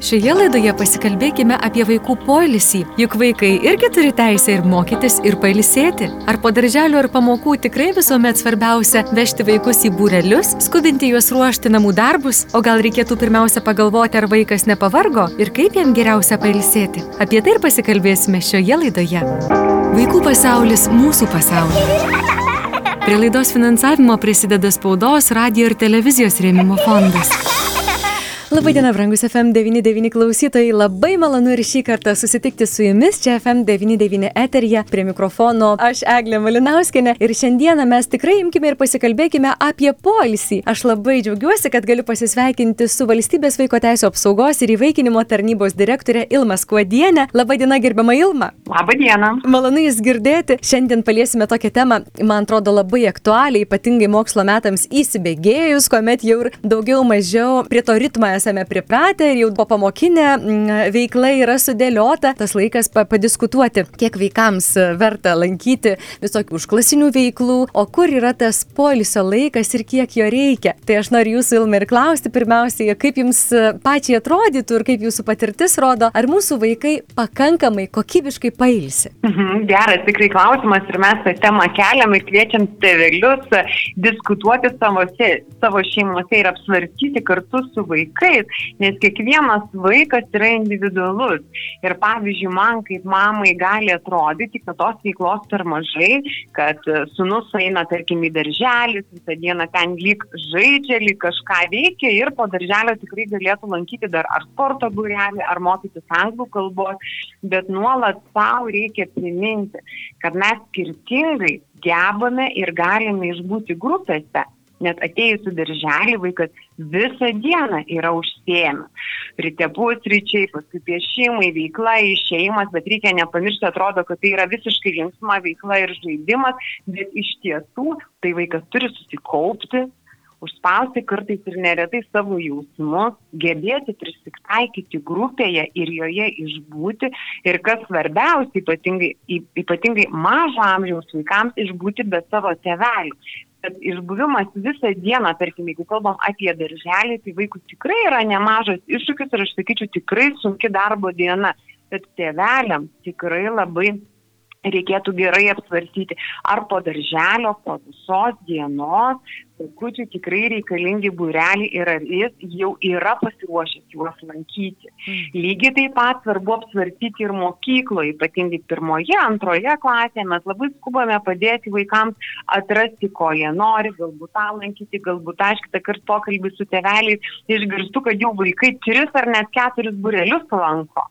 Šioje laidoje pasikalbėkime apie vaikų polisį, juk vaikai irgi turi teisę ir mokytis, ir pailsėti. Ar po darželio ar pamokų tikrai visuomet svarbiausia vežti vaikus į būrelius, skubinti juos ruošti namų darbus, o gal reikėtų pirmiausia pagalvoti, ar vaikas nepavargo ir kaip jam geriausia pailsėti. Apie tai ir pasikalbėsime šioje laidoje. Vaikų pasaulis mūsų pasaulis. Prie laidos finansavimo prisideda spaudos, radio ir televizijos rėmimo fondas. Labadiena, brangus FM99 klausytojai, labai malonu ir šį kartą susitikti su jumis čia FM99 eterija prie mikrofono aš Eglė Malinauskinė ir šiandieną mes tikrai imkime ir pasikalbėkime apie poilsį. Aš labai džiaugiuosi, kad galiu pasisveikinti su valstybės vaiko teisų apsaugos ir įvaikinimo tarnybos direktorė Ilma Skuodienė. Labadiena, gerbiama Ilma. Labadiena. Malonu jūs girdėti. Šiandien paliesime tokią temą, man atrodo, labai aktualiai, ypatingai mokslo metams įsibėgėjus, kuomet jau ir daugiau mažiau prie to ritmo esame pripratę ir jau po pamokinė veikla yra sudėliota, tas laikas pa padiskutuoti, kiek vaikams verta lankyti visokių užklasinių veiklų, o kur yra tas polisio laikas ir kiek jo reikia. Tai aš noriu jūsų Ilma ir klausti pirmiausiai, kaip jums pačiai atrodytų ir kaip jūsų patirtis rodo, ar mūsų vaikai pakankamai kokybiškai pailsi. Mhm, geras tikrai klausimas ir mes tą temą keliam ir kviečiam tėvelius diskutuoti savo, savo šeimose ir apsvarstyti kartu su vaikais vaikais, nes kiekvienas vaikas yra individualus. Ir pavyzdžiui, man kaip mamai gali atrodyti, kad tos veiklos per mažai, kad sunus eina, tarkim, į darželį, visą dieną ten lyg žaidžia, lyg kažką veikia ir po darželio tikrai galėtų lankyti dar ar sporto būrelį, ar mokytis anglų kalbos, bet nuolat savo reikia priminti, kad mes skirtingai gebame ir galime išbūti grupėse net atėjus į darželį vaikas visą dieną yra užsiemęs. Ryte pusryčiai, paskui piešimai, veikla, išėjimas, bet reikia nepamiršti, atrodo, kad tai yra visiškai linksma veikla ir žaidimas, bet iš tiesų tai vaikas turi susikaupti, užspausti kartais ir neretai savo jausmus, gebėti prisitaikyti grupėje ir joje išbūti ir kas svarbiausia, ypatingai, ypatingai mažo amžiaus vaikams išbūti be savo tevelių kad išbuvimas visą dieną, tarkim, jeigu kalbam apie darželį, tai vaikų tikrai yra nemažas iššūkis ir aš sakyčiau tikrai sunki darbo diena, bet tėveliam tikrai labai reikėtų gerai apsvarstyti, ar po darželio, po visos dienos, vaikučiui tikrai reikalingi būreliai ir ar jis jau yra pasiruošęs juos lankyti. Mm. Lygiai taip pat svarbu apsvarstyti ir mokykloje, ypatingai pirmoje, antroje klasėje, mes labai skubame padėti vaikams atrasti, ko jie nori, galbūt tą lankyti, galbūt aš kitą kartą pokalbį su teveliais išgirstu, kad jų vaikai tris ar net keturis būrelius lanko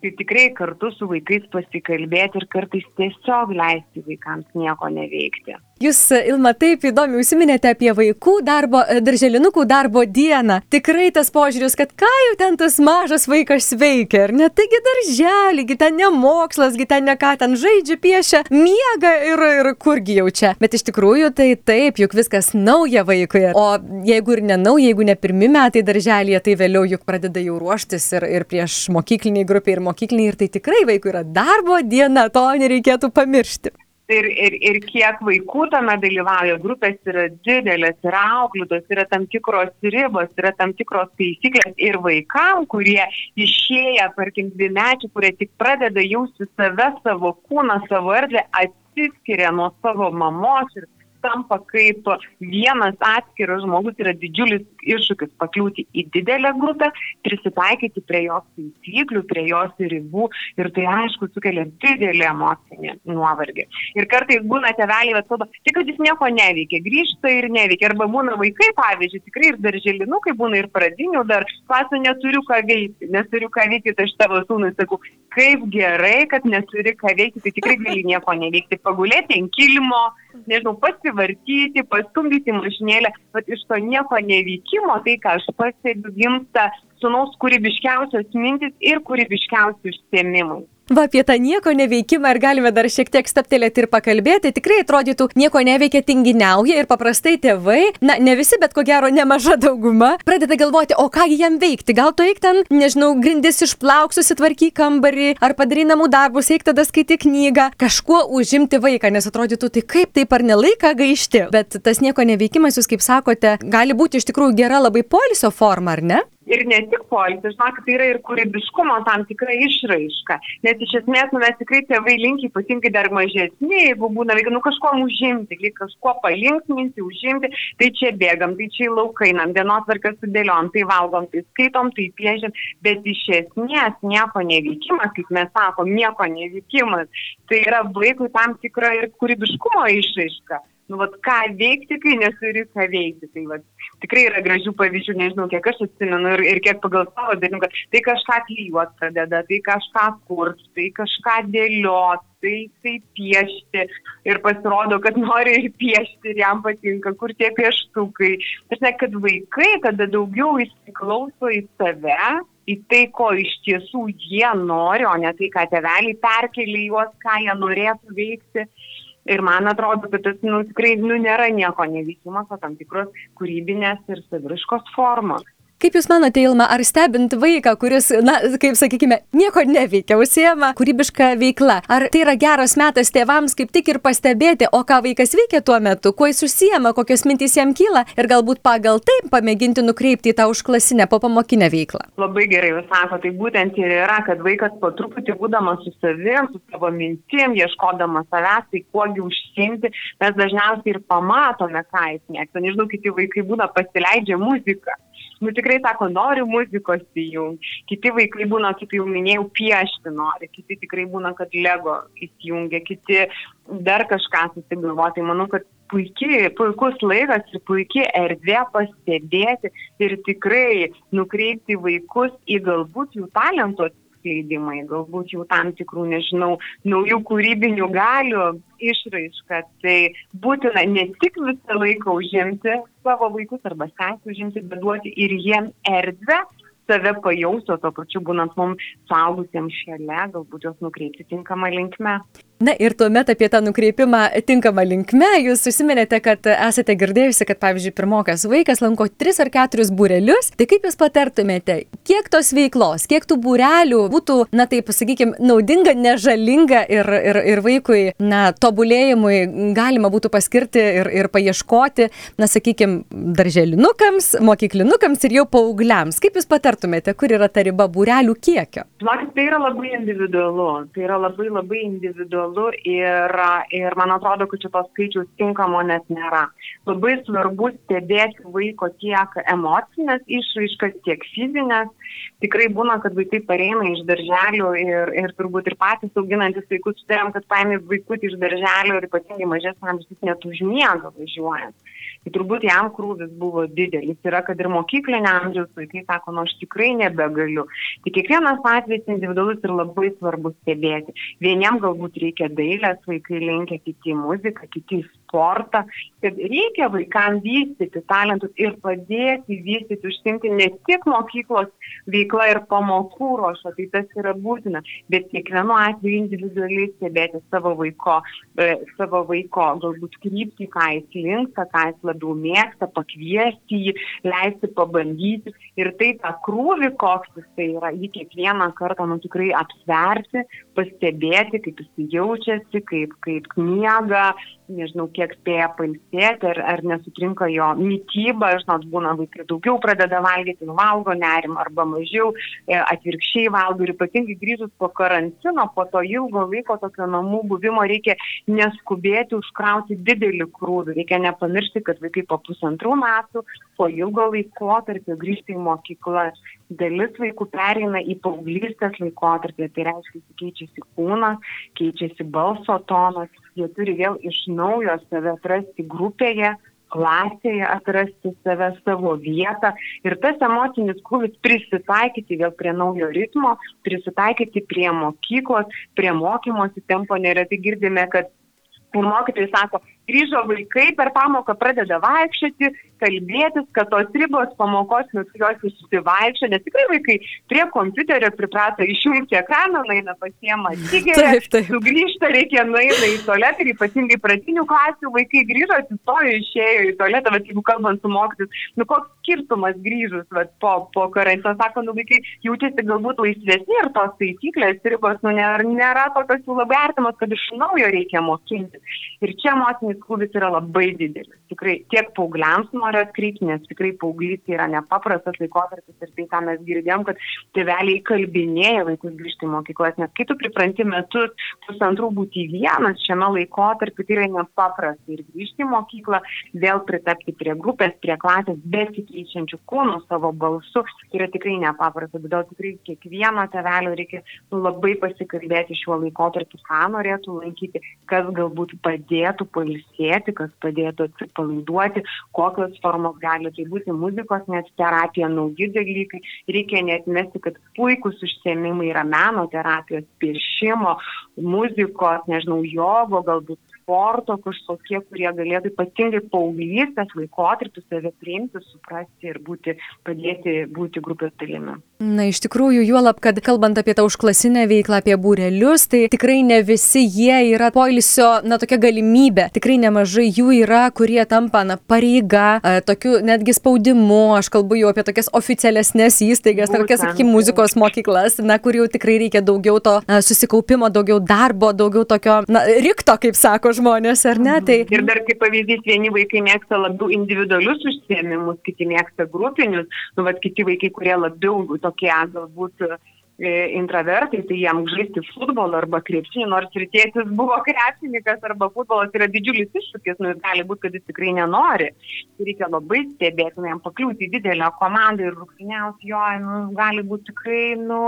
tai tikrai kartu su vaikais pasikalbėti ir kartais tiesiog leisti vaikams nieko neveikti. Jūs, Ilma, taip įdomi užsiminėte apie vaikų darbo, e, darželinukų darbo dieną. Tikrai tas požiūris, kad ką jau ten tas mažas vaikas veikia, ar ne? Taigi darželį, ten ne mokslas, ten ne ką ten žaidžia, piešia, miega ir, ir kurgi jau čia. Bet iš tikrųjų tai taip, juk viskas nauja vaikui. O jeigu ir ne nauja, jeigu ne pirmi metai darželėje, tai vėliau juk pradeda jau ruoštis ir, ir prieš mokykliniai grupiai, ir mokykliniai, ir tai tikrai vaikui yra darbo diena, to nereikėtų pamiršti ir, ir, ir kiek vaikų tame dalyvauja, grupės yra didelės, yra auklėtos, yra tam tikros ribos, yra tam tikros taisyklės. Ir vaikam, kurie išėję, tarkim, dvimečių, kurie tik pradeda jausti save, savo kūną, savo erdvę, atsiskiria nuo savo mamos ir tampa kaip vienas atskiras žmogus, yra didžiulis iššūkis pakliūti į didelę grupę, prisitaikyti prie jos taisyklių, prie jos ribų ir tai aišku sukelia didelį emocinį nuovargį. Ir kartais būna teveliai, kalba, tik kad jis nieko neveikia, grįžta ir neveikia. Arba būna vaikai, pavyzdžiui, tikrai ir darželinukai būna ir pradinių dar, klasų neturiu ką veikti, neturiu ką veikti, tai aš tavo sūnui sakau, kaip gerai, kad neturi ką veikti, tai tikrai gali nieko neveikti, pagulėti ant kilimo, nežinau, pasivartyti, pastumdyti mašinėlę, bet iš to nieko neveikimo, tai ką aš pastebiu, gimsta sunaus kūrybiškiausios mintis ir kūrybiškiausi užsiemimai. Va apie tą nieko neveikimą ir galime dar šiek tiek staptelėti ir pakalbėti. Tikrai atrodytų, nieko neveikia tinginiauja ir paprastai tėvai, na ne visi, bet ko gero nemaža dauguma, pradeda galvoti, o ką jam veikti. Gal tu eik ten, nežinau, grindis išplauk, susitvarkyk kambarį, ar padarai namų darbus, eik tada skaityti knygą, kažkuo užimti vaiką, nes atrodytų, tai kaip taip ar nelaiką gaišti. Bet tas nieko neveikimas, jūs kaip sakote, gali būti iš tikrųjų gera labai polisio forma, ar ne? Ir ne tik poilsis, žinok, tai yra ir kūrybiškumo tam tikra išraiška. Nes iš esmės, nu, mes tikrai tėvai linkiai, ypatingai dar mažesni, jeigu būna, reikia, nu, kažkuo užimti, kažkuo palinksminti, užimti, tai čia bėgam, tai čia į lauką einam, dienotvarką sudėliom, tai valgom, tai skaitom, tai piešiam, bet iš esmės nieko neveikimas, kaip mes sakom, nieko neveikimas, tai yra vaikui tam tikra ir kūrybiškumo išraiška nu, vat, ką veikti, kai neturi ką veikti. Tai vat, tikrai yra gražių pavyzdžių, nežinau, kiek aš atsimenu ir, ir kiek pagal savo dalinių, kad tai kažką klyjuot pradeda, tai kažką kurt, tai kažką dėliot, tai, tai piešti ir pasirodo, kad nori ir piešti ir jam patinka, kur tie pieštukai. Aš ne, kad vaikai tada daugiau įsiklauso į save, į tai, ko iš tiesų jie nori, o ne tai, ką teveliai perkelia juos, ką jie norėtų veikti. Ir man atrodo, kad tas nu, tikrai nu, nėra nieko neveikimas, o tam tikros kūrybinės ir saviriškos formos. Kaip Jūs manote, Ilma, ar stebint vaiką, kuris, na, kaip sakykime, nieko neveikia, užsiema kūrybišką veiklą, ar tai yra geras metas tėvams kaip tik ir pastebėti, o ką vaikas veikia tuo metu, kuo jis užsiema, kokios mintys jam kyla ir galbūt pagal tai pamėginti nukreipti į tą užklasinę popamokinę veiklą? Labai gerai jūs sakote, tai būtent ir yra, kad vaikas po truputį būdamas su savim, su savo mintim, ieškodamas savęs, tai kuogi užsimti, mes dažniausiai ir pamatome, ką jis mėgsta. Nežinau, kiti vaikai būna pasileidžia muziką nu tikrai sako, noriu muzikos įjungti. Kiti vaikai būna, kaip jau minėjau, piešti nori, kiti tikrai būna, kad lego įsijungia, kiti dar kažką susigalvoti. Tai manau, kad puikiai, puikus laikas ir puikiai erdvė pastebėti ir tikrai nukreipti vaikus į galbūt jų talentų atskleidimai, galbūt jau tam tikrų, nežinau, naujų kūrybinių galių išraišką. Tai būtina ne tik visą laiką užimti savo vaikus arba stengti užimti, bet duoti ir jiems erdvę save pajausti, o to pačiu būnant mums suaugusiems šalia, galbūt juos nukreipti tinkamą linkmę. Na ir tuomet apie tą nukreipimą tinkamą linkme, jūs užsiminėte, kad esate girdėjusi, kad pavyzdžiui, pirmokas vaikas lanko tris ar keturis būrelius, tai kaip jūs patartumėte, kiek tos veiklos, kiek tų būrelių būtų, na taip, sakykime, naudinga, nežalinga ir, ir, ir vaikui, na, tobulėjimui galima būtų paskirti ir, ir paieškoti, na, sakykime, darželinukams, mokyklinukams ir jau paaugliams. Kaip jūs patartumėte, kur yra ta riba būrelių kiekio? Žinokit, tai yra labai individualu, tai yra labai labai individualu individualu ir, ir man atrodo, kad šitos skaičiaus tinkamo net nėra. Labai svarbu stebėti vaiko tiek emocinės išraiškas, tiek fizinės. Tikrai būna, kad vaikai pareina iš darželių ir, ir turbūt ir patys auginantis vaikus sutarėm, kad paėmė vaikutį iš darželio ir ypatingai mažesnė amžius net užmiega važiuojant. Tai turbūt jam krūvis buvo didelis. Yra, kad ir mokyklinė amžiaus vaikai sako, nu aš tikrai nebegaliu. Tai kiekvienas atvejis individualus ir labai svarbu stebėti. Vieniem galbūt reikia dailės, vaikai linkia kiti muziką, kiti sportą, kad reikia vaikams vystyti talentus ir padėti vystyti, užsimti ne tik mokyklos veikla ir pamokų ruošą, tai tas yra būtina, bet kiekvienu atveju individualiai stebėti savo vaiko, e, savo vaiko galbūt kryptį, ką jis linksta, ką jis labiau mėgsta, pakviesti jį, leisti pabandyti. Ir tai tą krūvį, koks jis tai yra, jį kiekvieną kartą nu, tikrai apsverti, pastebėti, kaip jis jaučiasi, kaip, kaip miega, nežinau, kiek spėja pailsėti, ar, ar nesutrinka jo mytyba, žinot, būna vaikai daugiau pradeda valgyti, valgo nerim arba mažiau, e, atvirkščiai valgo ir ypatingai grįžus po karantino, po to ilgo laiko tokio namų buvimo reikia neskubėti užkrauti didelį krūvį, reikia nepamiršti, kad vaikai po pusantrų metų, po ilgo laiko tarp grįžti į mokyklą. Dalis vaikų pereina į paauglystės laikotarpį, tai reiškia, keičiasi kūnas, keičiasi balso tonas, jie turi vėl iš naujo save atrasti grupėje, klasėje, atrasti save savo vietą ir tas emocinis krūvis prisitaikyti vėl prie naujo ritmo, prisitaikyti prie mokyklos, prie mokymosi tempo. Neretai girdime, kad ir mokytojai sako, grįžo vaikai, per pamoką pradeda vaikščioti, kalbėtis, kad tos ribos pamokos metu jos išsivaikščia, nes tikrai vaikai prie kompiuterio priprato išjungti ekraną, eina pasiema cigerę, sugrįžta, reikia nueina į tualetą ir ypatingai pradinių klasių vaikai grįžo, atsistojo, išėjo į tualetą, bet jeigu kalbant su mokytis, nu koks skirtumas grįžus vat, po, po karantino, sako, nu vaikai jaučiasi galbūt laisvesni ir tos taisyklės, ribos, nu nėra, nėra tokios jau labai artimos, kad iš naujo reikia mokinti. Ir čia emocinis krūvis yra labai didelis. Tikrai tiek paaugliams noriu atkreipti, nes tikrai paauglystė yra nepaprastas laikotarpis ir tai, ką mes girdėjom, kad tėveliai kalbinėja vaikus grįžti į mokyklas, nes kai tu pripranti metus pusantrų būti vienas šiame laikotarpiu, tai yra nepaprasta ir grįžti į mokyklą, vėl pritapti prie grupės, prie klasės, besikeičiančių kūnų savo balsu, tai yra tikrai nepaprasta, todėl tikrai kiekvieno tėvelio reikia labai pasikalbėti šiuo laikotarpiu, ką norėtų lankyti, kas galbūt padėtų pailsėti, kas padėtų atsipalaiduoti, kokios formos gali tai būti muzikos, net terapija, nauji dalykai. Reikia netmesti, kad puikūs užsiemimai yra meno terapijos, piešimo, muzikos, nežinau, jogo, galbūt sporto kažkokie, kurie galėtų ypatingai paauglystės laikotarpį save priimti, suprasti ir būti, padėti būti grupės dalimi. Na, iš tikrųjų, juolab, kad kalbant apie tą užklasinę veiklą, apie būrelius, tai tikrai ne visi jie yra poilsio, na, tokia galimybė. Tikrai nemažai jų yra, kurie tampa, na, pareiga, tokiu netgi spaudimu. Aš kalbu jau apie tokias oficialesnės įstaigas, tokias, sakykime, muzikos mokyklas, na, kur jau tikrai reikia daugiau to na, susikaupimo, daugiau darbo, daugiau tokio, na, rikto, kaip sako žmonės, ar ne? Tai... Ir dar kaip pavyzdys, vieni vaikai mėgsta labiau individualius užsiemimus, kiti mėgsta grupinius, nu, vad kiti vaikai, kurie labiau tokie galbūt intravertai, tai jam žaisti futbolą arba krepšinį, nors ir tėtis buvo krepšininkas arba futbolas yra didžiulis iššūkis, nu, gali būti, kad jis tikrai nenori. Tai reikia labai stebėti, nu, jam pakliūti į didelę komandą ir rūpiniausi jo, nu, gali būti tikrai, nu,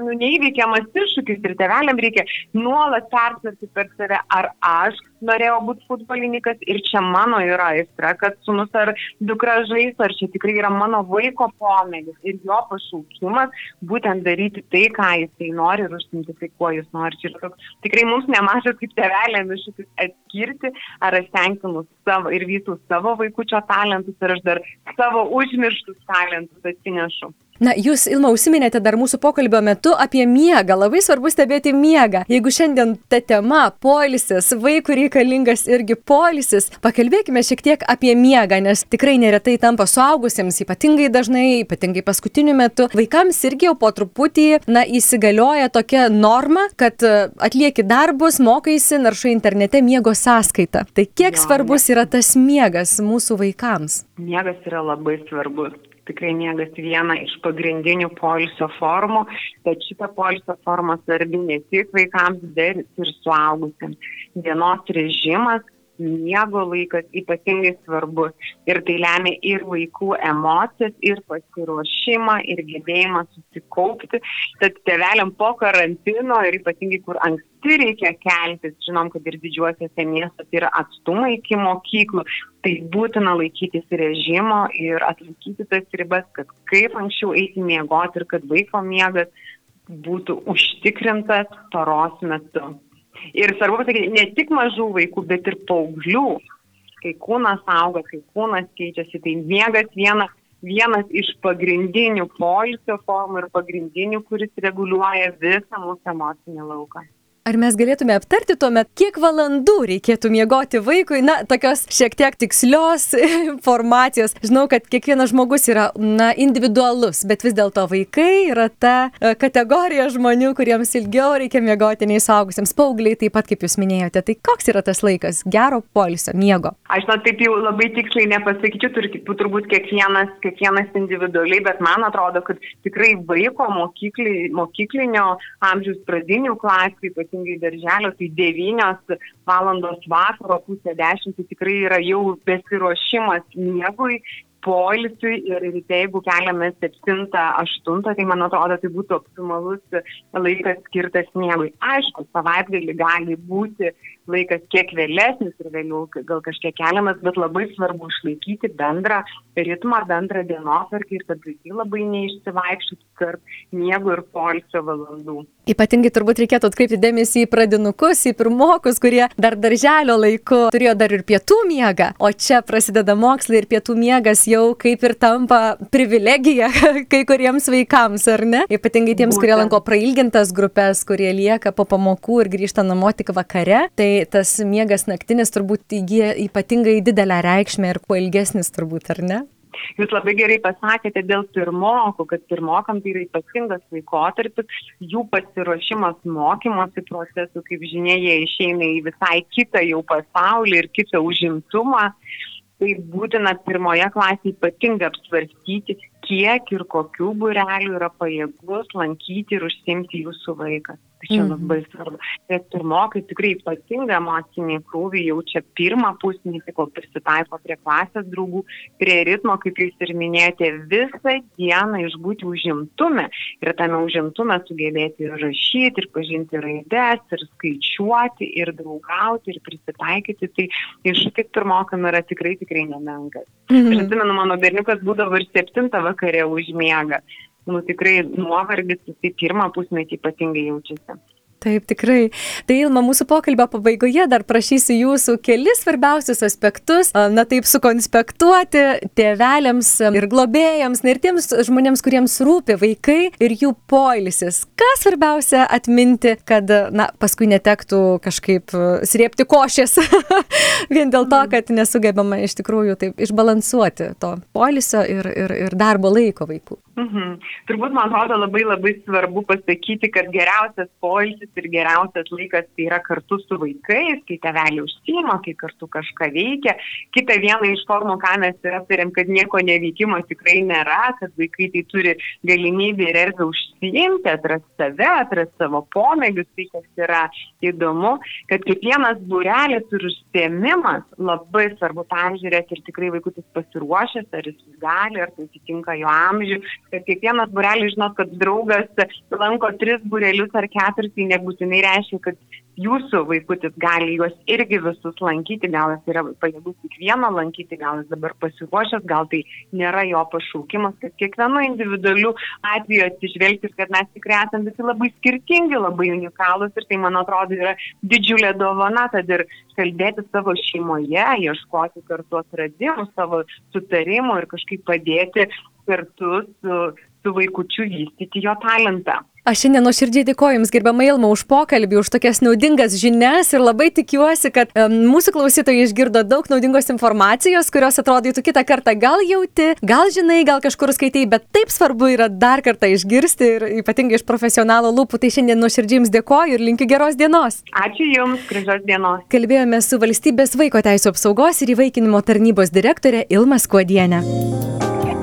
nu, neįveikiamas iššūkis ir teveliam reikia nuolat persvarti per save, ar aš norėjau būti futbolininkas ir čia mano yra aistra, kad sunus ar dukra žais, ar čia tikrai yra mano vaiko pomėgis ir jo pašaukimas būtent daryti daryti tai, ką jisai nori ir užsimti tai, kuo jis nori. Čia toks, tikrai mums nemažas kaip tevelėm iššūkis atskirti, ar aš tenkinu savo ir vytų savo vaikučio talentus, ar aš dar savo užmirštus talentus atsinešu. Na, jūs, Ilma, užsiminėte dar mūsų pokalbio metu apie miegą. Labai svarbu stebėti miegą. Jeigu šiandien ta tema - polisis, vaikų reikalingas irgi polisis, pakalbėkime šiek tiek apie miegą, nes tikrai neretai tampa suaugusiems, ypatingai dažnai, ypatingai paskutiniu metu. Vaikams irgi jau po truputį, na, įsigalioja tokia norma, kad e, atlieki darbus, mokaisi, naršai internete miego sąskaitą. Tai kiek svarbus yra tas miegas mūsų vaikams? Miegas yra labai svarbus tikrai miegas viena iš pagrindinių poilsio formų, bet šita poilsio forma svarbi ne tik vaikams, bet ir suaugusiems. Dienos režimas miego laikas ypatingai svarbus ir tai lemia ir vaikų emocijas, ir pasiruošimą, ir gebėjimą susikaupti. Tad teveliam po karantino ir ypatingai kur anksti reikia keltis, žinom, kad ir didžiuosiuose miestuose yra atstumai iki mokyklų, tai būtina laikytis režimo ir atlaikyti tas ribas, kad kaip anksčiau eiti miegoti ir kad vaiko miegas būtų užtikrintas paros metu. Ir svarbu pasakyti, ne tik mažų vaikų, bet ir paauglių. Kai kūnas auga, kai kūnas keičiasi, tai miegas vienas, vienas iš pagrindinių poilsio formų ir pagrindinių, kuris reguliuoja visą mūsų emocinį lauką. Ar mes galėtume aptarti tuomet, kiek valandų reikėtų miegoti vaikui, na, tokios šiek tiek tikslios informacijos. Žinau, kad kiekvienas žmogus yra, na, individualus, bet vis dėlto vaikai yra ta e, kategorija žmonių, kuriems ilgiau reikia miegoti nei suaugusiems. Paugliai taip pat, kaip jūs minėjote, tai koks yra tas laikas gero polisio, miego? Aš na taip jau labai tiksliai nepasakyčiau, turbūt kiekvienas, kiekvienas individualiai, bet man atrodo, kad tikrai vaiko mokykli, mokyklinio amžiaus pradinių klasių, ypatingai ypatingai darželio, tai 9 valandos vakaro, pusė 10, tai tikrai yra jau besiruošimas miegui, poilsiui ir ryte, jeigu keliame 7-8, tai man atrodo, tai būtų optimalus laikas skirtas miegui. Aišku, savaitgalį gali būti laikas kiek vėlesnis ir vėliau gal kažkiek keliamas, bet labai svarbu išlaikyti bendrą ritmą, bendrą dienotvarkį ir kad vaikai labai neišsivaikščiotų tarp miego ir poilsio valandų. Ypatingai turbūt reikėtų atkreipti dėmesį į pradinukus, į pirmokus, kurie dar darželio laiku turėjo dar ir pietų miegą, o čia prasideda mokslai ir pietų miegas jau kaip ir tampa privilegija kai kuriems vaikams, ar ne? Ypatingai tiems, kurie lanko prailgintas grupės, kurie lieka po pamokų ir grįžta namo tik vakare, tai tas miegas naktinis turbūt įgyja ypatingai didelę reikšmę ir kuo ilgesnis turbūt, ar ne? Jūs labai gerai pasakėte dėl pirmokų, kad pirmokam tai yra ypatingas laikotarpis, jų pasiruošimas mokymosi procesų, kaip žinia, jie išeina į visai kitą jau pasaulį ir kitą užimtumą. Tai būtina pirmoje klasėje ypatingai apsvarstyti, kiek ir kokių burelių yra pajėgus lankyti ir užsimti jūsų vaikas. Tai čia mhm. labai svarbu. Nes pirmokai tikrai ypatingą emocinį krūvį jaučia pirmą pusmetį, kol prisitaiko prie klasės draugų, prie ritmo, kaip jūs ir minėjote, visą dieną išbūti užimtume ir tame užimtume sugebėti ir rašyti, ir pažinti raides, ir skaičiuoti, ir draugauti, ir prisitaikyti. Tai iššūkis pirmokam yra tikrai, tikrai nemenkas. Mhm. Aš atsimenu, mano berniukas būdavo ir septintą vakare užmiega nu tikrai nuovargis, jisai pirmą pusmetį ypatingai jaučiasi. Taip, tikrai. Tai Ilma, mūsų pokalbio pabaigoje dar prašysiu jūsų kelis svarbiausius aspektus, na taip, sukonspektuoti tėveliams ir globėjams, na ir tiems žmonėms, kuriems rūpi vaikai ir jų poilisis. Ką svarbiausia atminti, kad, na, paskui netektų kažkaip sriepti košės, vien dėl to, kad nesugebama iš tikrųjų taip išbalansuoti to poilisio ir, ir, ir darbo laiko vaikų. Mhm. Turbūt man atrodo labai labai svarbu pasakyti, kad geriausias poilsis ir geriausias laikas tai yra kartu su vaikais, kai teveliai užsima, kai kartu kažką veikia. Kita viena iš formų, ką mes ir aptarėm, kad nieko neveikimo tikrai nėra, kad vaikai tai turi galimybę ir erdvę užsiimti, atrasti save, atrasti savo pomėgius, tai kas yra įdomu, kad kiekvienas būrelis ir užsiemimas labai svarbu peržiūrėti ir tikrai vaikutis pasiruošęs, ar jis gali, ar tai atitinka jo amžių kad kiekvienas burelis žinot, kad draugas lanko tris burelius ar keturis, tai nebūtinai reiškia, kad jūsų vaikutis gali juos irgi visus lankyti, gal jis yra pajėgus tik vieną lankyti, gal jis dabar pasiruošęs, gal tai nėra jo pašaukimas, kad kiekvienu individualiu atveju atsižvelgti, kad mes tikrai esame visi labai skirtingi, labai unikalūs ir tai, man atrodo, yra didžiulė dovana, tad ir kalbėti savo šeimoje, ieškoti kartu atradimų, savo sutarimų ir kažkaip padėti kartu su, su vaikučiu vystyti jo talentą. Aš šiandien nuoširdžiai dėkoju Jums, gerbama Ilma, už pokalbį, už tokias naudingas žinias ir labai tikiuosi, kad mūsų klausytojai išgirdo daug naudingos informacijos, kurios atrodytų kitą kartą gal jauti, gal žinai, gal kažkur skaitai, bet taip svarbu yra dar kartą išgirsti ir ypatingai iš profesionalo lūpų. Tai šiandien nuoširdžiai Jums dėkoju ir linkiu geros dienos. Ačiū Jums, gražios dienos. Kalbėjome su valstybės vaiko teisų apsaugos ir įvaikinimo tarnybos direktorė Ilma Skuodienė.